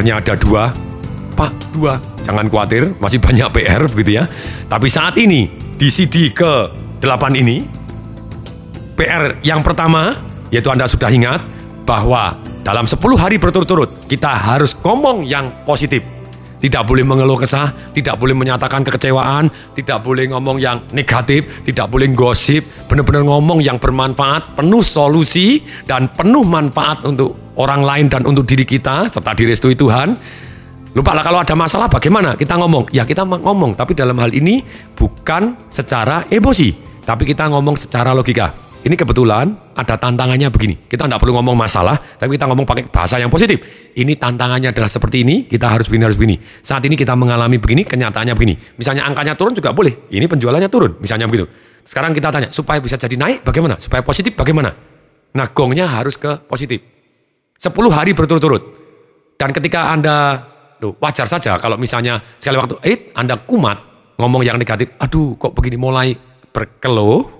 PR-nya ada dua, Pak, dua. Jangan khawatir, masih banyak PR begitu ya. Tapi saat ini, di CD ke-8 ini, PR yang pertama, yaitu Anda sudah ingat, bahwa dalam 10 hari berturut-turut, kita harus ngomong yang positif. Tidak boleh mengeluh kesah, tidak boleh menyatakan kekecewaan, tidak boleh ngomong yang negatif, tidak boleh gosip, benar-benar ngomong yang bermanfaat, penuh solusi, dan penuh manfaat untuk orang lain dan untuk diri kita, serta direstui Tuhan. Lupa lah kalau ada masalah bagaimana kita ngomong. Ya kita ngomong, tapi dalam hal ini bukan secara emosi, tapi kita ngomong secara logika. Ini kebetulan ada tantangannya begini. Kita tidak perlu ngomong masalah, tapi kita ngomong pakai bahasa yang positif. Ini tantangannya adalah seperti ini, kita harus begini, harus begini. Saat ini kita mengalami begini, kenyataannya begini. Misalnya angkanya turun juga boleh. Ini penjualannya turun, misalnya begitu. Sekarang kita tanya, supaya bisa jadi naik bagaimana? Supaya positif bagaimana? Nah, gongnya harus ke positif. 10 hari berturut-turut. Dan ketika Anda, tuh, wajar saja kalau misalnya sekali waktu, eh, Anda kumat, ngomong yang negatif, aduh kok begini mulai berkeluh,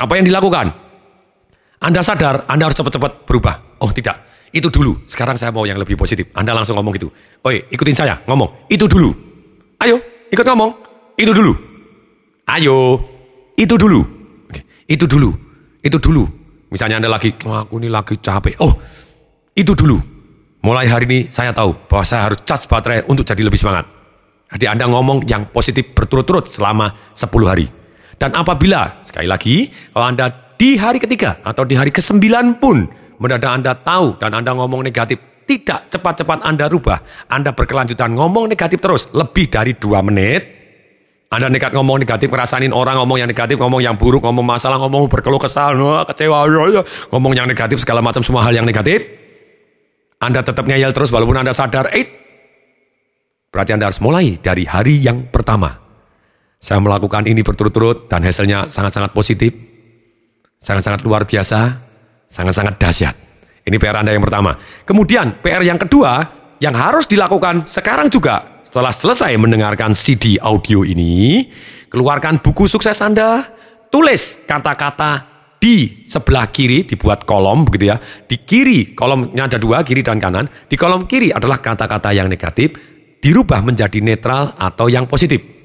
apa yang dilakukan? Anda sadar, Anda harus cepat-cepat berubah. Oh tidak, itu dulu. Sekarang saya mau yang lebih positif. Anda langsung ngomong gitu. Oi, ikutin saya, ngomong. Itu dulu. Ayo, ikut ngomong. Itu dulu. Ayo, itu dulu. Oke, itu dulu. Itu dulu. Misalnya Anda lagi, oh, aku ini lagi capek. Oh, itu dulu. Mulai hari ini saya tahu bahwa saya harus charge baterai untuk jadi lebih semangat. Jadi Anda ngomong yang positif berturut-turut selama 10 hari. Dan apabila, sekali lagi, kalau Anda di hari ketiga atau di hari kesembilan pun mendadak Anda tahu dan Anda ngomong negatif, tidak cepat-cepat Anda rubah. Anda berkelanjutan ngomong negatif terus, lebih dari dua menit. Anda nekat ngomong negatif, ngerasain orang ngomong yang negatif, ngomong yang buruk, ngomong masalah, ngomong berkeluh kesal, kecewa, ngomong yang negatif, segala macam semua hal yang negatif. Anda tetap ngeyel terus walaupun Anda sadar, eh, berarti Anda harus mulai dari hari yang pertama. Saya melakukan ini berturut-turut dan hasilnya sangat-sangat positif, sangat-sangat luar biasa, sangat-sangat dahsyat. Ini PR Anda yang pertama. Kemudian PR yang kedua yang harus dilakukan sekarang juga setelah selesai mendengarkan CD audio ini, keluarkan buku sukses Anda, tulis kata-kata di sebelah kiri dibuat kolom begitu ya. Di kiri kolomnya ada dua, kiri dan kanan. Di kolom kiri adalah kata-kata yang negatif, dirubah menjadi netral atau yang positif.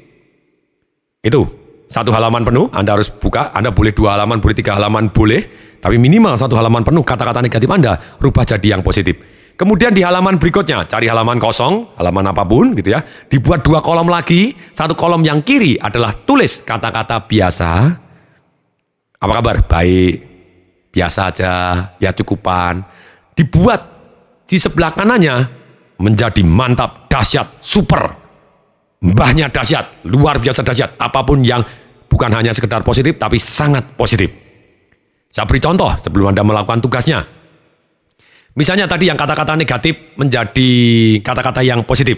Itu satu halaman penuh, Anda harus buka, Anda boleh dua halaman, boleh tiga halaman, boleh. Tapi minimal satu halaman penuh kata-kata negatif Anda, rubah jadi yang positif. Kemudian di halaman berikutnya, cari halaman kosong, halaman apa pun gitu ya. Dibuat dua kolom lagi, satu kolom yang kiri adalah tulis kata-kata biasa. Apa kabar? Baik, biasa aja, ya cukupan. Dibuat di sebelah kanannya menjadi mantap, dahsyat, super, Mbahnya dahsyat, luar biasa dahsyat. Apa pun yang bukan hanya sekedar positif, tapi sangat positif. Saya beri contoh sebelum Anda melakukan tugasnya. Misalnya tadi yang kata-kata negatif menjadi kata-kata yang positif.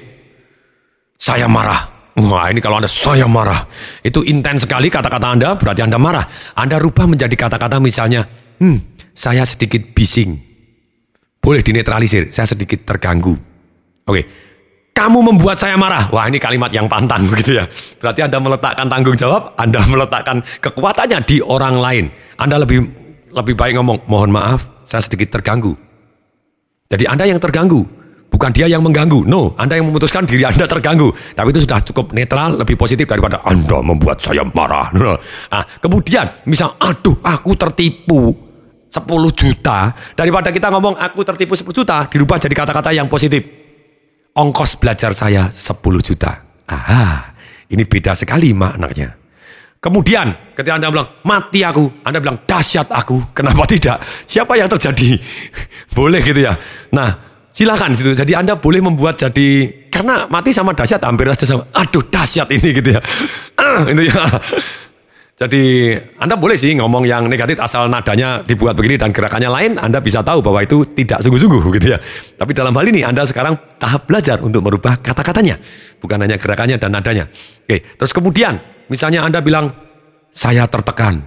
Saya marah. Wah ini kalau Anda saya marah. Itu intens sekali kata-kata Anda, berarti Anda marah. Anda rubah menjadi kata-kata misalnya, hmm, saya sedikit bising. Boleh dinetralisir, saya sedikit terganggu. Oke, kamu membuat saya marah. Wah ini kalimat yang pantang begitu ya. Berarti Anda meletakkan tanggung jawab, Anda meletakkan kekuatannya di orang lain. Anda lebih lebih baik ngomong, mohon maaf, saya sedikit terganggu. Jadi Anda yang terganggu, bukan dia yang mengganggu. No, Anda yang memutuskan diri Anda terganggu. Tapi itu sudah cukup netral, lebih positif daripada Anda membuat saya marah. Nah, kemudian, misal, aduh, aku tertipu 10 juta. Daripada kita ngomong aku tertipu 10 juta, dirubah jadi kata-kata yang positif ongkos belajar saya 10 juta. Aha, ini beda sekali maknanya. Kemudian ketika Anda bilang, mati aku, Anda bilang, dahsyat aku. Kenapa tidak? Siapa yang terjadi? boleh gitu ya. Nah, silakan gitu. Jadi Anda boleh membuat jadi, karena mati sama dahsyat hampir saja sama, aduh dahsyat ini gitu ya. Itu ya. Jadi Anda boleh sih ngomong yang negatif asal nadanya dibuat begini dan gerakannya lain, Anda bisa tahu bahwa itu tidak sungguh-sungguh gitu ya. Tapi dalam hal ini Anda sekarang tahap belajar untuk merubah kata-katanya, bukan hanya gerakannya dan nadanya. Oke, terus kemudian misalnya Anda bilang saya tertekan.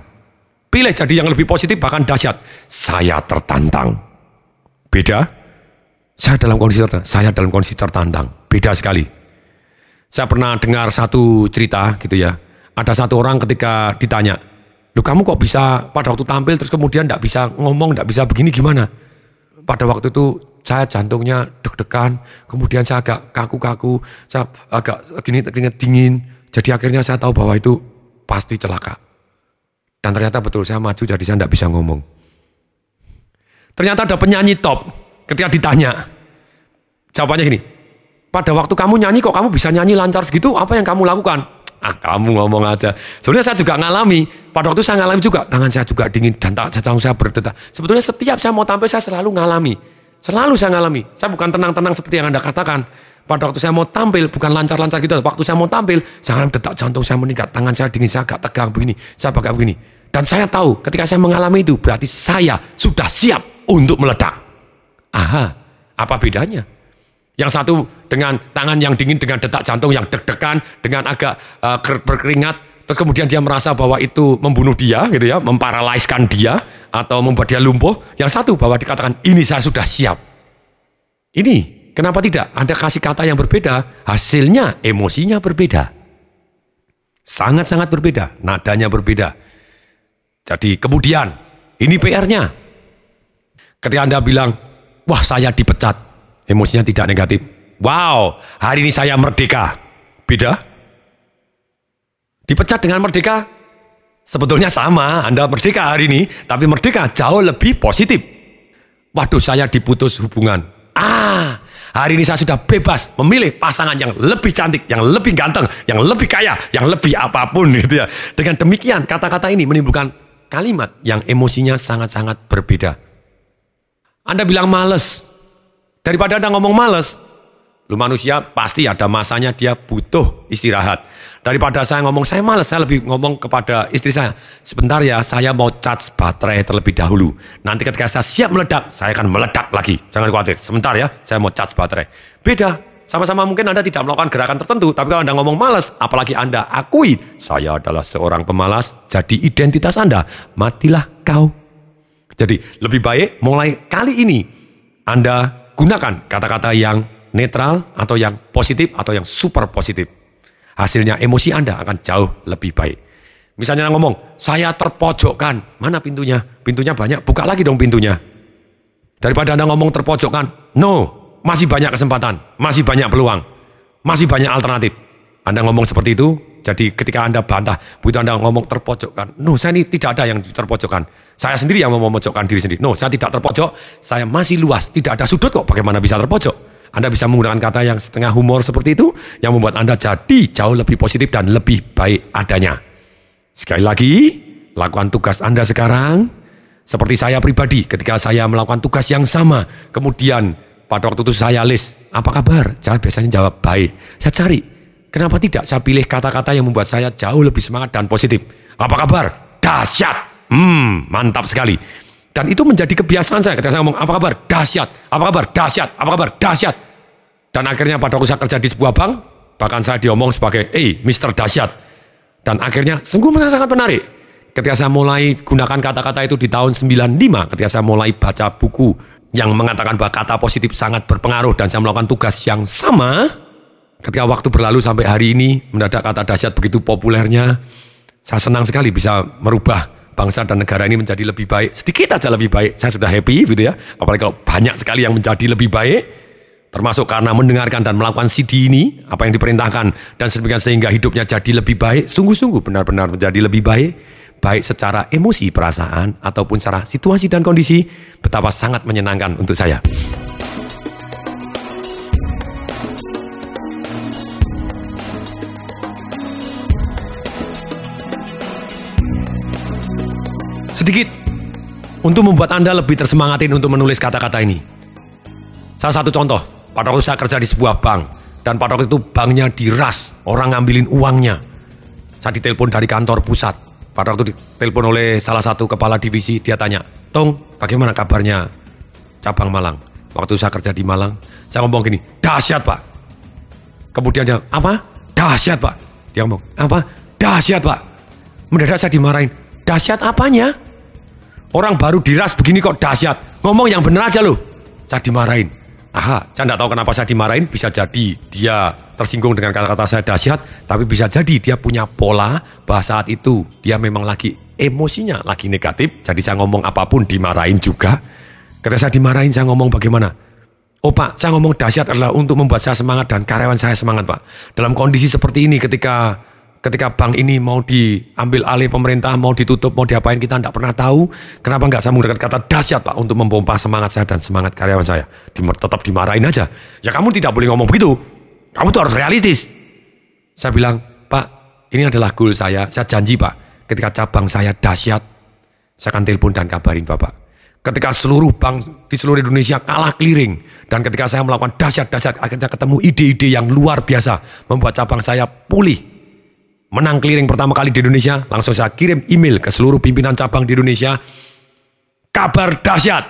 Pilih jadi yang lebih positif bahkan dahsyat. Saya tertantang. Beda? Saya dalam kondisi tertantang. Saya dalam kondisi tertantang. Beda sekali. Saya pernah dengar satu cerita gitu ya ada satu orang ketika ditanya, Loh kamu kok bisa pada waktu tampil terus kemudian tidak bisa ngomong, tidak bisa begini gimana? Pada waktu itu saya jantungnya deg-degan, kemudian saya agak kaku-kaku, saya agak gini keringet dingin. Jadi akhirnya saya tahu bahwa itu pasti celaka. Dan ternyata betul saya maju jadi saya tidak bisa ngomong. Ternyata ada penyanyi top ketika ditanya. Jawabannya gini, pada waktu kamu nyanyi kok kamu bisa nyanyi lancar segitu, apa yang kamu lakukan? Ah kamu ngomong aja. Sebenarnya saya juga ngalami. Pada waktu saya ngalami juga, tangan saya juga dingin dan tak saya saya berdetak. Sebetulnya setiap saya mau tampil saya selalu ngalami. Selalu saya ngalami. Saya bukan tenang-tenang seperti yang Anda katakan. Pada waktu saya mau tampil, bukan lancar-lancar gitu. Waktu saya mau tampil, saya detak jantung saya meningkat, tangan saya dingin, saya agak tegang begini, saya pakai begini. Dan saya tahu ketika saya mengalami itu, berarti saya sudah siap untuk meledak. Aha, apa bedanya? Yang satu dengan tangan yang dingin, dengan detak jantung yang deg-degan, dengan agak uh, berkeringat, terus kemudian dia merasa bahwa itu membunuh dia, gitu ya, memparalaiskan dia, atau membuat dia lumpuh. Yang satu bahwa dikatakan, ini saya sudah siap. Ini, kenapa tidak? Anda kasih kata yang berbeda, hasilnya, emosinya berbeda. Sangat-sangat berbeda, nadanya berbeda. Jadi kemudian, ini PR-nya. Ketika Anda bilang, wah saya dipecat, emosinya tidak negatif. Wow, hari ini saya merdeka. Beda? Dipecat dengan merdeka, sebetulnya sama. Anda merdeka hari ini, tapi merdeka jauh lebih positif. Waduh, saya diputus hubungan. Ah, hari ini saya sudah bebas memilih pasangan yang lebih cantik, yang lebih ganteng, yang lebih kaya, yang lebih apa pun gitu ya. Dengan demikian, kata-kata ini menimbulkan kalimat yang emosinya sangat-sangat berbeda. Anda bilang males. Daripada Anda ngomong males, lu manusia pasti ada masanya dia butuh istirahat. Daripada saya ngomong saya males, saya lebih ngomong kepada istri saya. Sebentar ya, saya mau charge baterai terlebih dahulu. Nanti ketika saya siap meledak, saya akan meledak lagi. Jangan khawatir, sebentar ya, saya mau charge baterai. Beda, sama-sama mungkin Anda tidak melakukan gerakan tertentu, tapi kalau Anda ngomong malas, apalagi Anda akui, saya adalah seorang pemalas, jadi identitas Anda, matilah kau. Jadi lebih baik mulai kali ini Anda gunakan kata-kata yang netral atau yang positif atau yang super positif. Hasilnya emosi Anda akan jauh lebih baik. Misalnya ngomong, saya terpojokkan. Mana pintunya? Pintunya banyak, buka lagi dong pintunya. Daripada Anda ngomong terpojokkan, no, masih banyak kesempatan, masih banyak peluang, masih banyak alternatif. Anda ngomong seperti itu, jadi ketika Anda bantah, begitu Anda ngomong terpojokkan, no, saya ini tidak ada yang terpojokkan. Saya sendiri yang memojokkan diri sendiri. No, saya tidak terpojok, saya masih luas, tidak ada sudut kok, bagaimana bisa terpojok? Anda bisa menggunakan kata yang setengah humor seperti itu, yang membuat Anda jadi jauh lebih positif dan lebih baik adanya. Sekali lagi, lakukan tugas Anda sekarang, seperti saya pribadi ketika saya melakukan tugas yang sama, kemudian pada waktu itu saya list, apa kabar? Saya biasanya jawab baik. Saya cari, kenapa tidak saya pilih kata-kata yang membuat saya jauh lebih semangat dan positif. Apa kabar? Dahsyat. Hmm, mantap sekali. Dan itu menjadi kebiasaan saya ketika saya ngomong, apa kabar? Dahsyat. Apa kabar? Dahsyat. Apa kabar? Dahsyat. Dan akhirnya pada waktu saya kerja di sebuah bank, bahkan saya diomong sebagai, eh, Mr. Dahsyat. Dan akhirnya, sungguh sangat menarik. Ketika saya mulai gunakan kata-kata itu di tahun 95, ketika saya mulai baca buku yang mengatakan bahwa kata positif sangat berpengaruh dan saya melakukan tugas yang sama, ketika waktu berlalu sampai hari ini, mendadak kata dahsyat begitu populernya, saya senang sekali bisa merubah bangsa dan negara ini menjadi lebih baik. Sedikit aja lebih baik. Saya sudah happy gitu ya. Apalagi kalau banyak sekali yang menjadi lebih baik. Termasuk karena mendengarkan dan melakukan CD ini, apa yang diperintahkan, dan sedemikian sehingga hidupnya jadi lebih baik, sungguh-sungguh benar-benar menjadi lebih baik, baik secara emosi, perasaan, ataupun secara situasi dan kondisi, betapa sangat menyenangkan untuk saya. Sedikit untuk membuat Anda lebih tersemangatin untuk menulis kata-kata ini. Salah satu contoh, pada waktu saya kerja di sebuah bank, dan pada waktu itu banknya diras, orang ngambilin uangnya. Saya ditelepon dari kantor pusat. Pada waktu ditelepon oleh salah satu kepala divisi, dia tanya, Tong, bagaimana kabarnya cabang Malang? Waktu saya kerja di Malang, saya ngomong gini, dahsyat pak. Kemudian dia, apa? Dahsyat pak. Dia ngomong, apa? Dahsyat pak. Mendadak saya dimarahin, dahsyat apanya? Orang baru diras begini kok dahsyat. Ngomong yang bener aja loh. Saya dimarahin. Aha, saya tidak tahu kenapa saya dimarahin. Bisa jadi dia tersinggung dengan kata-kata saya dahsyat. Tapi bisa jadi dia punya pola bahwa saat itu dia memang lagi emosinya lagi negatif. Jadi saya ngomong apa pun dimarahin juga. Ketika saya dimarahin saya ngomong bagaimana? Oh Pak, saya ngomong dahsyat adalah untuk membuat saya semangat dan karyawan saya semangat Pak. Dalam kondisi seperti ini ketika ketika bank ini mau diambil alih pemerintah, mau ditutup, mau diapain kita tidak pernah tahu. Kenapa nggak saya menggunakan kata dahsyat Pak untuk memompa semangat saya dan semangat karyawan saya. Dim tetap dimarahin aja. Ya kamu tidak boleh ngomong begitu. Kamu tuh harus realistis. Saya bilang, Pak, ini adalah goal saya. Saya janji Pak, ketika cabang saya dahsyat, saya akan telepon dan kabarin Bapak. Ketika seluruh bank di seluruh Indonesia kalah clearing. Dan ketika saya melakukan dahsyat-dahsyat, akhirnya ketemu ide-ide yang luar biasa. Membuat cabang saya pulih. Menang clearing pertama kali di Indonesia, langsung saya kirim email ke seluruh pimpinan cabang di Indonesia. Kabar dahsyat.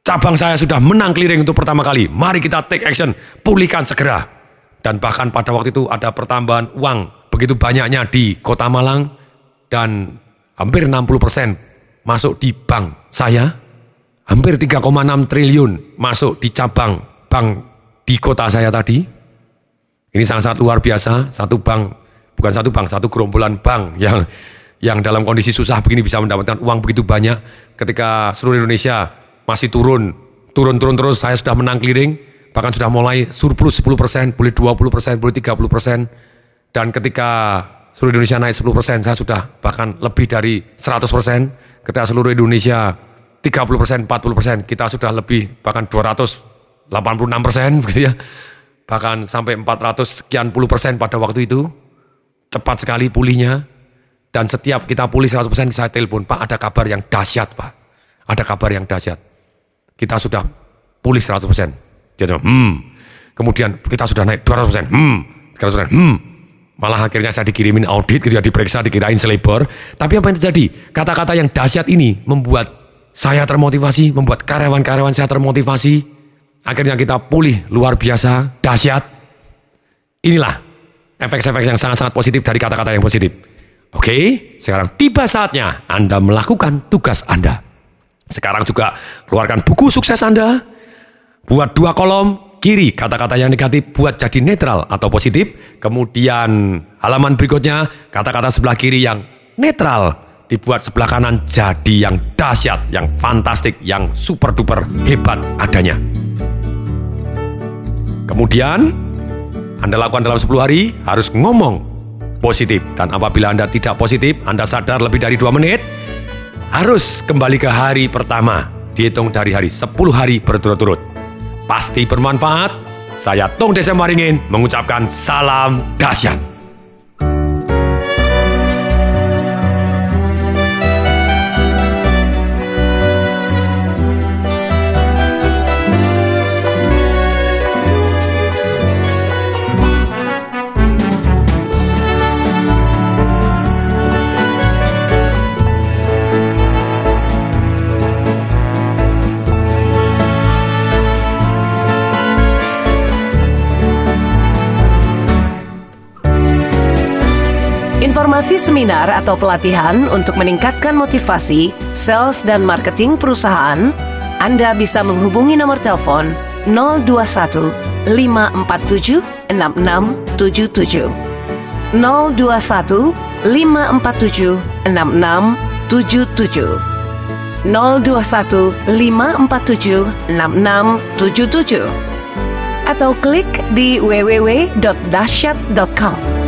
Cabang saya sudah menang clearing untuk pertama kali. Mari kita take action, pulihkan segera. Dan bahkan pada waktu itu ada pertambahan uang begitu banyaknya di kota Malang. Dan hampir 60 persen masuk di bank saya, hampir 3,6 triliun masuk di cabang bank di kota saya tadi. Ini sangat-sangat luar biasa, satu bank, bukan satu bank, satu gerombolan bank yang yang dalam kondisi susah begini bisa mendapatkan uang begitu banyak ketika seluruh Indonesia masih turun, turun-turun terus, saya sudah menang clearing, bahkan sudah mulai surplus 10%, boleh 20%, boleh 30%, dan ketika seluruh Indonesia naik 10%, saya sudah bahkan lebih dari 100%, ketika seluruh Indonesia 30 persen, 40 persen, kita sudah lebih bahkan 286 persen begitu ya. Bahkan sampai 400 sekian puluh persen pada waktu itu. Cepat sekali pulihnya. Dan setiap kita pulih 100 persen, saya telepon, Pak ada kabar yang dahsyat Pak. Ada kabar yang dahsyat. Kita sudah pulih 100 persen. Dia hmm. Kemudian kita sudah naik 200 persen. Hmm. 300 persen. Hmm. Malah akhirnya saya dikirimin audit, gitu ya, diperiksa, dikirain selebor. Tapi apa yang terjadi? Kata-kata yang dahsyat ini membuat saya termotivasi, membuat karyawan-karyawan saya termotivasi. Akhirnya kita pulih luar biasa, dahsyat. Inilah efek-efek yang sangat-sangat positif dari kata-kata yang positif. Oke, sekarang tiba saatnya Anda melakukan tugas Anda. Sekarang juga keluarkan buku sukses Anda. Buat dua kolom, kiri kata-kata yang negatif buat jadi netral atau positif. Kemudian halaman berikutnya kata-kata sebelah kiri yang netral dibuat sebelah kanan jadi yang dahsyat, yang fantastik, yang super duper hebat adanya. Kemudian Anda lakukan dalam 10 hari harus ngomong positif dan apabila Anda tidak positif, Anda sadar lebih dari 2 menit, harus kembali ke hari pertama, dihitung dari hari 10 hari berturut-turut pasti bermanfaat. Saya Tong Desa Maringin mengucapkan salam dahsyat. Informasi seminar atau pelatihan untuk meningkatkan motivasi, sales dan marketing perusahaan, Anda bisa menghubungi nomor telepon 021 547 6677. 021 547 6677. 021 547 6677 atau klik di www.dahsyat.com.